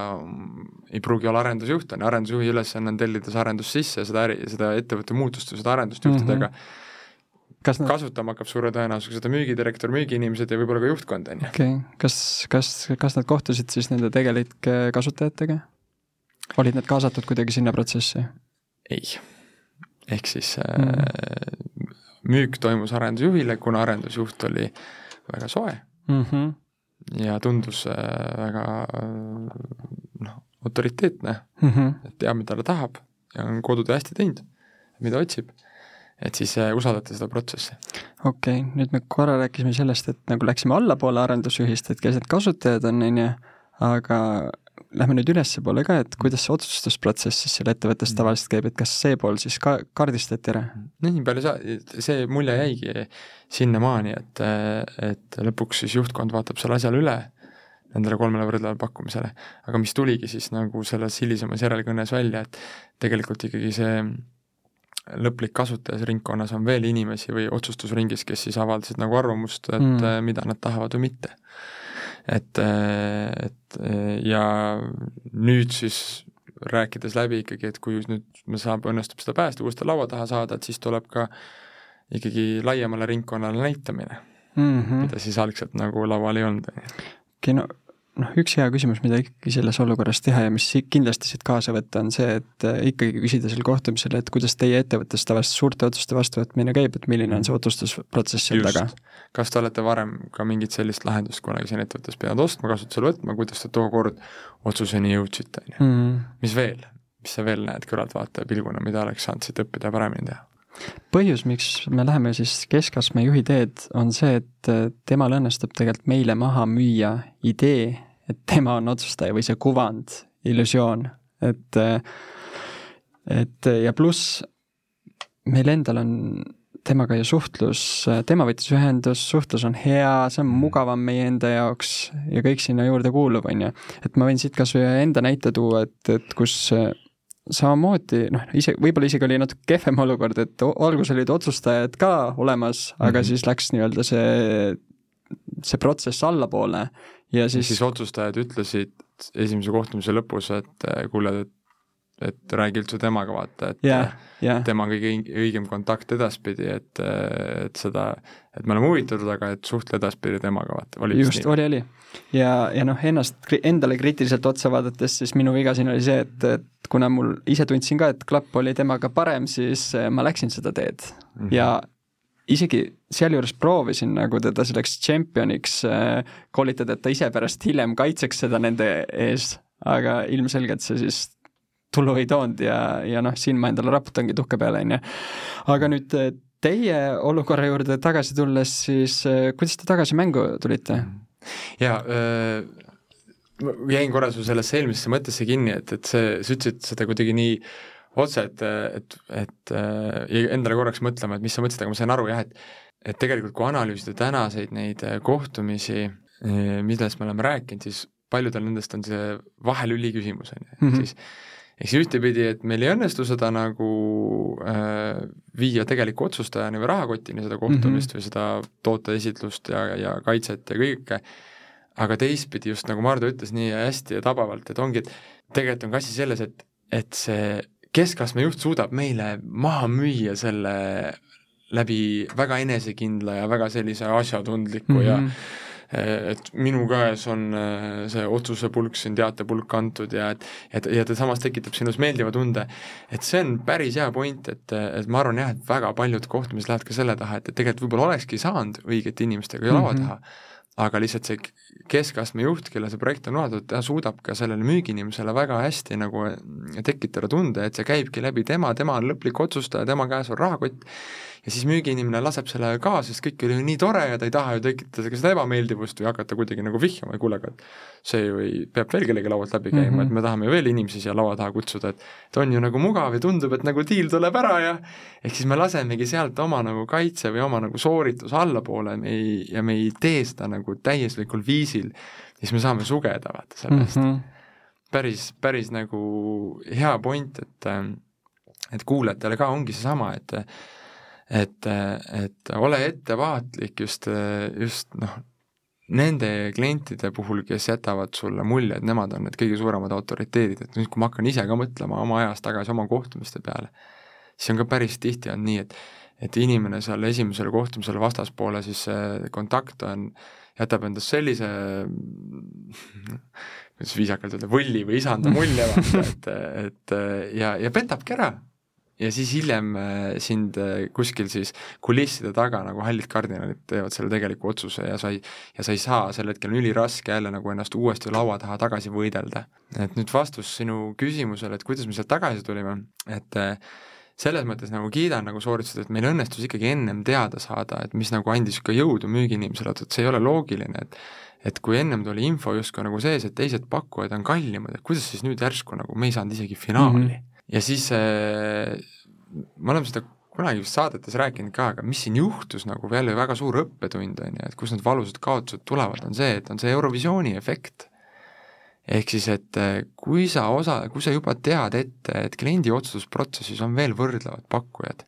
ei pruugi olla arendusjuht, on ju, arendusjuhi ülesanne on tellida see arendus sisse, seda äri, seda ettevõtte muutust või seda arendust juhtidega mm. -hmm. kas nad... kasutama hakkab suure tõenäosusega seda müügidirektor, müügiinimesed ja võib-olla ka juhtkond, on ju. okei okay., kas, kas, kas nad kohtusid siis nende tegelike kasutajatega? olid nad kaasatud kuidagi sinna protsessi? ei. ehk siis mm. äh, müük toimus arendusjuhile, kuna arendusjuht oli väga soe mm -hmm. ja tundus äh, väga äh, noh, autoriteetne mm, -hmm. et teab, mida ta tahab ja on kodutöö hästi teinud, mida otsib, et siis äh, usaldati seda protsessi. okei okay,, nüüd me korra rääkisime sellest, et nagu läksime allapoole arendusjuhist, et kes need kasutajad on, on ju, aga lähme nüüd ülespoole ka, et kuidas see otsustusprotsess siis seal ettevõttes mm. tavaliselt käib, et kas see pool siis ka kaardistati ära? nii palju sa, see mulje jäigi sinnamaani, et, et lõpuks siis juhtkond vaatab selle asjale üle, nendele kolmele võrdlevale pakkumisele, aga mis tuligi siis nagu selles hilisemas järelkõnes välja, et tegelikult ikkagi see lõplik kasutajasringkonnas on veel inimesi või otsustusringis, kes siis avaldasid nagu arvamust, et mm. mida nad tahavad või mitte et, et ja nüüd siis rääkides läbi ikkagi, et kui nüüd me saab, õnnestub seda päästa, uuesti laua taha saada, et siis tuleb ka ikkagi laiemale ringkonnale näitamine mm, -hmm. mida siis algselt nagu laual ei olnud. okei, no noh, üks hea küsimus, mida ikkagi selles olukorras teha ja mis kindlasti siit kaasa võtta, on see, et äh, ikkagi küsida seal kohtumisel, et kuidas teie ettevõttes tavaliselt suurte otsuste vastuvõtmine käib, et milline on see otsustusprotsess seal taga? kas te olete varem ka mingit sellist lahendust kunagi siin ettevõttes pidanud ostma, kasutusele võtma, kuidas te tookord otsuseni jõudsite, on ju? Mhm. mis veel, mis sa veel näed kõrvaltvaataja pilguna, mida oleks saanud siit õppida ja paremini teha? põhjus, miks me läheme siis keskastme juhi teed, on see, et äh, temal õnnestub tegelikult meile maha müüa idee et tema on otsustaja või see kuvand, illusioon, et, et ja pluss meil endal on temaga ju suhtlus, tema võttis ühendust, suhtlus on hea, see on mugavam meie enda jaoks ja kõik sinna juurde kuulub, on ju. et ma võin siit kas või enda näite tuua, et, et kus samamoodi noh, ise, võib-olla isegi oli natuke kehvem olukord, et alguses olid otsustajad ka olemas, aga mm -hmm. siis läks nii-öelda see, see protsess allapoole ja siis siis otsustajad ütlesid esimese kohtumise lõpus, et kuule, et et räägi üldse temaga, vaata, et yeah, yeah. tema on kõige õigem kontakt edaspidi, et, et seda, et me oleme huvitatud, aga et suhtle edaspidi temaga, vaata, oli just, oli, oli. ja, ja noh, ennast, endale kriitiliselt otsa vaadates, siis minu viga siin oli see, et, et kuna mul, ise tundsin ka, et klapp oli temaga parem, siis eh, ma läksin seda teed mm -hmm. ja isegi sealjuures proovisin nagu teda selleks tšempioniks äh, koolitada, et ta ise pärast hiljem kaitseks seda nende ees, aga ilmselgelt see siis tulu ei toonud ja, ja noh, siin ma endale raputangi tuhka peale, on ju. aga nüüd äh, teie olukorra juurde tagasi tulles, siis äh, kuidas te tagasi mängu tulite? jaa äh,, ma jäin korra su sellesse eelmisesse mõttesse kinni, et, et see, sa ütlesid seda kuidagi nii otse, et, et, et äh, endale korraks mõtlema, et mis sa mõtlesid, aga ma sain aru jah, et et tegelikult kui analüüsida tänaseid neid äh, kohtumisi, millest me oleme rääkinud, siis paljudel nendest on see vahelüli küsimus, on ju, ehk mhm. siis ehk siis ühtepidi, et meil ei õnnestu seda nagu äh, viia tegeliku otsustajani või rahakotini, seda kohtumist mm -hmm. või seda tooteesitlust ja, ja kaitset ja kõike, aga teistpidi, just nagu Mardu ütles nii hästi ja tabavalt, et ongi, et tegelikult on ka asi selles, et, et see keskastme juht suudab meile maha müüa selle läbi väga enesekindla ja väga sellise asjatundliku mm -hmm. ja et minu käes on äh, see otsuse pulk siin, teatepulk antud ja et et, ja ta samas tekitab sinus meeldiva tunde, et see on päris hea point, et, et ma arvan jah, et väga paljud kohtumised lähevad ka selle taha, et, et tegelikult võib-olla olekski saanud õigete inimestega laua mhm. taha mm, -hmm aga lihtsalt see keskastme juht, kelle see projekt on loodud, ta suudab ka sellele müügiinimesele väga hästi nagu tekitada tunde, et see käibki läbi tema, tema on lõplik otsustaja, tema käes on rahakott ja siis müügiinimene laseb selle ka, sest kõik oli ju nii tore ja ta ei taha ju tekitada seda ebameeldivust või hakata kuidagi nagu vihjama, et kuule, aga see ju ei, peab veel kellegi laualt läbi käima mm, -hmm. et me tahame ju veel inimesi siia laua taha kutsuda, et et on ju nagu mugav ja tundub, et nagu diil tuleb ära ja ehk siis me lasemegi sealt oma nagu kaitse või oma nagu soorituse allapoole me ei, ja me ei tee seda nagu täieslikul viisil, siis me saame sugeda, vaata, sellest mm. -hmm. päris, päris nagu hea point, et et kuulajatele ka ongi seesama, et et, et ole ettevaatlik just, just noh, nende klientide puhul, kes jätavad sulle mulje, et nemad on need kõige suuremad autoriteedid, et nüüd, kui ma hakkan ise ka mõtlema oma ajas tagasi oma kohtumiste peale, siis on ka päris tihti on nii, et et inimene seal esimesel kohtumisel vastaspoole siis see kontakt on, jätab endast sellise kuidas viisakalt öelda, võlli või isanda mulje, vaata, et, et ja, ja petabki ära ja siis hiljem äh, sind äh, kuskil siis kulisside taga nagu hallid kardinalid teevad selle tegeliku otsuse ja sa ei, ja sa ei saa, sel hetkel on üliraske jälle nagu ennast uuesti laua taha tagasi võidelda. et nüüd vastus sinu küsimusele, et kuidas me sealt tagasi tulime, et äh, selles mõttes nagu kiidan nagu sooritused, et meil õnnestus ikkagi ennem teada saada, et mis nagu andis ka jõudu müügiinimesele, et see ei ole loogiline, et et kui ennem tuli info justkui nagu sees, et teised pakkujad on kallimad, et kuidas siis nüüd järsku nagu me ei saanud isegi finaali mm. -hmm ja siis äh, me oleme seda kunagi vist saadetes rääkinud ka, aga mis siin juhtus nagu jälle väga suur õppetund, on ju, et kust need valusad kaotused tulevad, on see, et on see Eurovisiooni efekt. ehk siis, et äh, kui sa osa, kui sa juba tead ette, et kliendi otsustusprotsessis on veel võrdlevad pakkujad,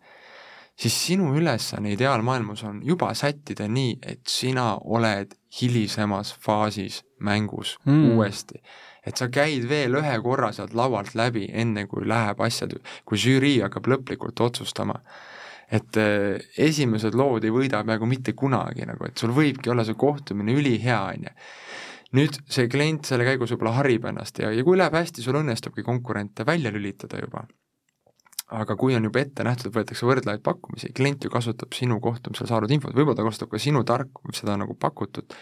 siis sinu ülesanne ideaalmaailmas on juba sättida nii, et sina oled hilisemas faasis mängus mm. uuesti et sa käid veel ühe korra sealt laualt läbi, enne kui läheb asjad, kui žürii hakkab lõplikult otsustama. et äh, esimesed lood ei võida peaaegu mitte kunagi nagu, et sul võibki olla see kohtumine ülihea, on ju nüüd see klient selle käigus võib-olla harib ennast ja, ja kui läheb hästi, sul õnnestubki konkurente välja lülitada juba. aga kui on juba ette nähtud, et võetakse võrdlevaid pakkumisi, klient ju kasutab sinu kohtumisel saadud infot, võib-olla ta kasutab ka sinu tark-, seda nagu pakutud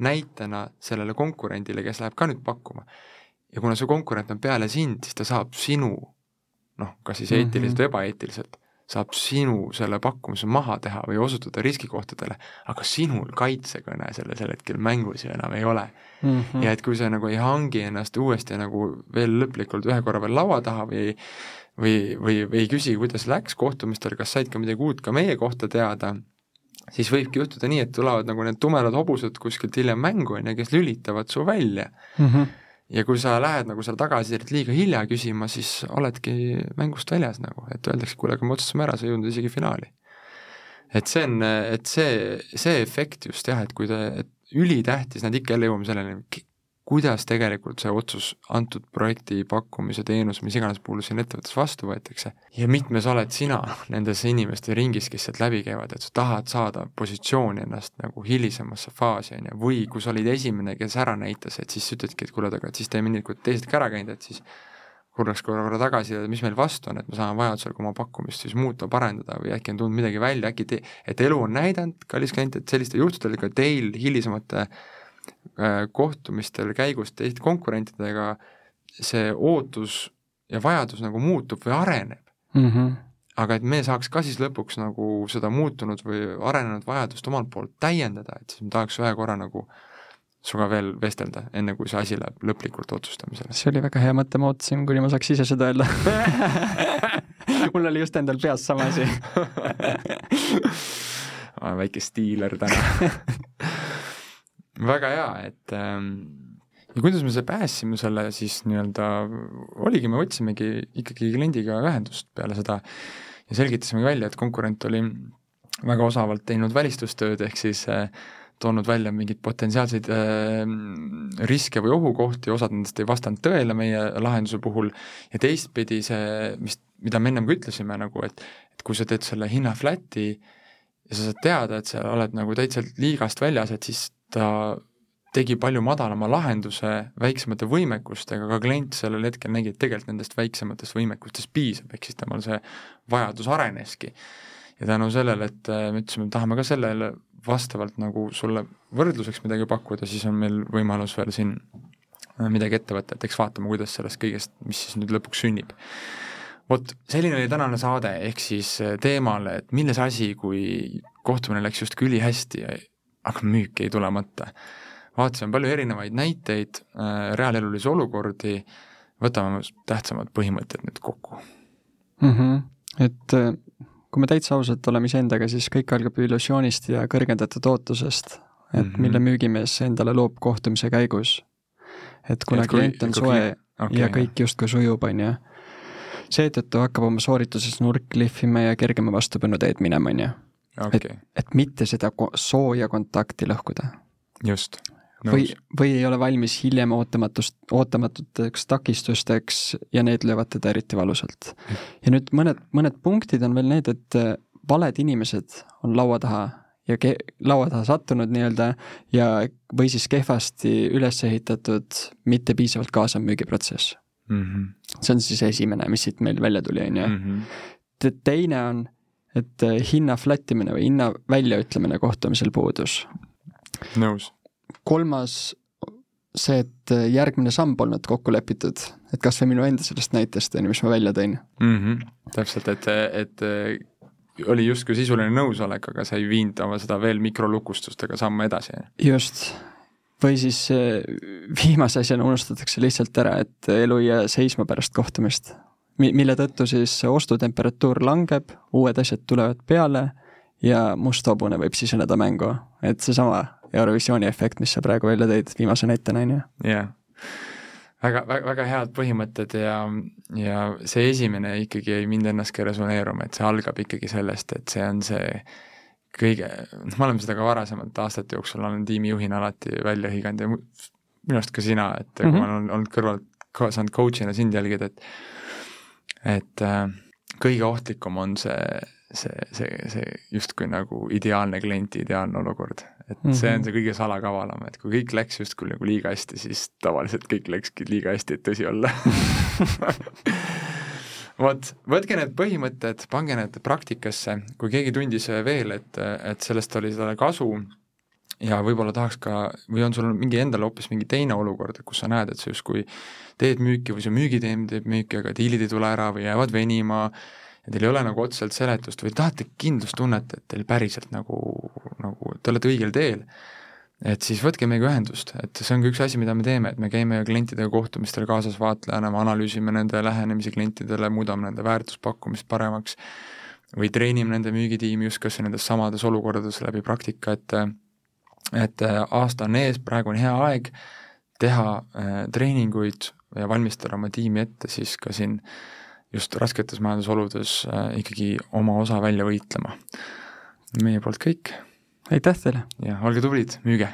näitena sellele konkurendile, kes läheb ka nüüd pakkuma. ja kuna see konkurent on peale sind, siis ta saab sinu noh, kas siis eetiliselt mm -hmm. või ebaeetiliselt, saab sinu selle pakkumise maha teha või osutuda riskikohtadele, aga sinul kaitsekõne sellel hetkel mängus ju enam ei ole mm. -hmm. ja et kui sa nagu ei hangi ennast uuesti nagu veel lõplikult ühe korra veel laua taha või või, või, või ei küsi, kuidas läks kohtumistel, kas said ka midagi uut ka meie kohta teada, siis võibki juhtuda nii, et tulevad nagu need tumedad hobused kuskilt hiljem mängu, on ju, kes lülitavad su välja mm. -hmm ja kui sa lähed nagu seal tagasisidet liiga hilja küsima, siis oledki mängust väljas nagu, et öeldakse, kuule, aga me otsustasime ära, sa ei jõudnud isegi finaali. et see on, et see, see efekt just jah, et kui te, et ülitähtis, nad ikka jälle jõuame selleni, kuidas tegelikult see otsus antud projekti, pakkumise, teenuse, mis iganes puhul siin ettevõttes vastu võetakse ja mitmes oled sina nendes inimeste ringis, kes sealt läbi käivad, et sa tahad saada positsiooni ennast nagu hilisemasse faasi, on ju, või kui sa olid esimene, kes ära näitas, et siis ütledki, et kuule, aga siis et kui teised ka ära käinud, et siis korraks korra, korra tagasi, mis meil vastu on, et me saame vajadusel oma pakkumist siis muuta, parendada või äkki on tulnud midagi välja, äkki te, et elu on näidanud, kallis klient, et sellistel juhtudel ka teil hilisemate Äh, kohtumistel käigus teiste konkurentidega see ootus ja vajadus nagu muutub või areneb mm. -hmm. aga et me saaks ka siis lõpuks nagu seda muutunud või arenenud vajadust omalt poolt täiendada, et siis ma tahaks ühe korra nagu sinuga veel vestelda, enne kui see asi läheb lõplikult otsustamisele. see oli väga hea mõte, ma ootasin, kuni ma saaks ise seda öelda mul oli just endal peas sama asi väike stiiler täna väga hea, et ähm, ja kuidas me see päästsime selle siis nii-öelda, oligi, me võtsimegi ikkagi kliendiga ühendust peale seda ja selgitasimegi välja, et konkurent oli väga osavalt teinud välistustööd, ehk siis äh, toonud välja mingeid potentsiaalseid äh, riske või ohukohti, osad nendest ei vastanud tõele meie lahenduse puhul, ja teistpidi see, mis, mida me ennem ka ütlesime nagu, et et kui sa teed selle hinna flat'i ja sa saad teada, et sa oled nagu täitsa liigast väljas, et siis ta tegi palju madalama lahenduse väiksemate võimekustega, aga klient sellel hetkel nägi, et tegelikult nendest väiksematest võimekustest piisab, ehk siis temal see vajadus areneski. ja tänu sellele, et äh, me ütlesime, et tahame ka sellele vastavalt nagu sulle võrdluseks midagi pakkuda, siis on meil võimalus veel siin äh, midagi ette võtta, et eks vaatame, kuidas sellest kõigest, mis siis nüüd lõpuks sünnib. vot, selline oli tänane saade, ehk siis äh, teemale, et milles asi, kui kohtumine läks justkui ülihästi ja aga müük ei tule mõtte. vaatasime palju erinevaid näiteid, äh, reaalelulisi olukordi, võtame tähtsamad põhimõtted nüüd kokku mm. -hmm. et äh, kui me täitsa ausad oleme iseendaga, siis kõik algab illusioonist ja kõrgendatud ootusest, et mm -hmm. mille müügimees endale loob kohtumise käigus. et kuna et kui, klient on soe okay, ja kõik justkui sujub, on ju, seetõttu hakkab oma soorituses nurk lihvima ja kergema vastupanu teed minema, on ju okay.. et, et mitte seda sooja kontakti lõhkuda. just. või, või ei ole valmis hiljem ootamatust, ootamatuteks takistusteks ja need löövad teda eriti valusalt. ja nüüd mõned, mõned punktid on veel need, et äh, valed inimesed on laua taha ja ke-, laua taha sattunud nii-öelda ja, või siis kehvasti üles ehitatud, mitte piisavalt kaasav müügiprotsess mm. -hmm. see on siis esimene, mis siit meil välja tuli, on ju. Mhm. teine on et äh, hinna flat imine või hinna väljaütlemine kohtumisel puudus. nõus. kolmas, see, et äh, järgmine samm polnud kokku lepitud, et kas või minu enda sellest näitest, on ju, mis ma välja tõin mm. -hmm. täpselt, et, et äh, oli justkui sisuline nõusolek, aga sa ei viinud oma seda veel mikrolukustustega sammu edasi. just, või siis viimase asjana unustatakse lihtsalt ära, et elu ei jää seisma pärast kohtumist mi-, mille tõttu siis ostutemperatuur langeb, uued asjad tulevad peale ja must hobune võib siseneda mängu, et seesama Eurovisiooni efekt, mis sa praegu välja tõid viimase näitena, on ju. jah, väga, väga, väga head põhimõtted ja, ja see esimene ikkagi jäi mind ennastki resoneeruma, et see algab ikkagi sellest, et see on see kõige, noh, me oleme seda ka varasemalt aastate jooksul, olen tiimijuhina alati välja hõiganud ja minu arust ka sina, et mm -hmm. kui ma olen olnud kõrvalt, saanud coach'ina sind jälgida, et et äh, kõige ohtlikum on see, see, see, see justkui nagu ideaalne klienti ideaalne olukord. et mm -hmm. see on see kõige salakavalam, et kui kõik läks justkui nagu liiga hästi, siis tavaliselt kõik läkski liiga hästi, et tõsi olla vot, võtke need põhimõtted, pange need praktikasse, kui keegi tundis veel, et, et sellest oli talle kasu ja võib-olla tahaks ka, või on sul mingi endal hoopis mingi teine olukord, kus sa näed, et sa justkui teed müüki või see müügiteem teeb müüki, aga diilid ei tule ära või jäävad venima ja teil ei ole nagu otseselt seletust või tahate kindlustunnet, et teil päriselt nagu, nagu te olete õigel teel, et siis võtke meiega ühendust, et see on ka üks asi, mida me teeme, et me käime klientidega kohtumistel kaasas vaatlejana, me analüüsime nende lähenemisi klientidele, muudame nende väärtuspakkumist paremaks või treenime nende müügitiimi just kas või nendes samades olukordades läbi praktika, et et aasta on ees, praegu on hea aeg teha äh, treeninguid ja valmistada oma tiimi ette siis ka siin just rasketes majandusoludes äh, ikkagi oma osa välja võitlema. meie poolt kõik. aitäh teile! ja olge tublid, müüge!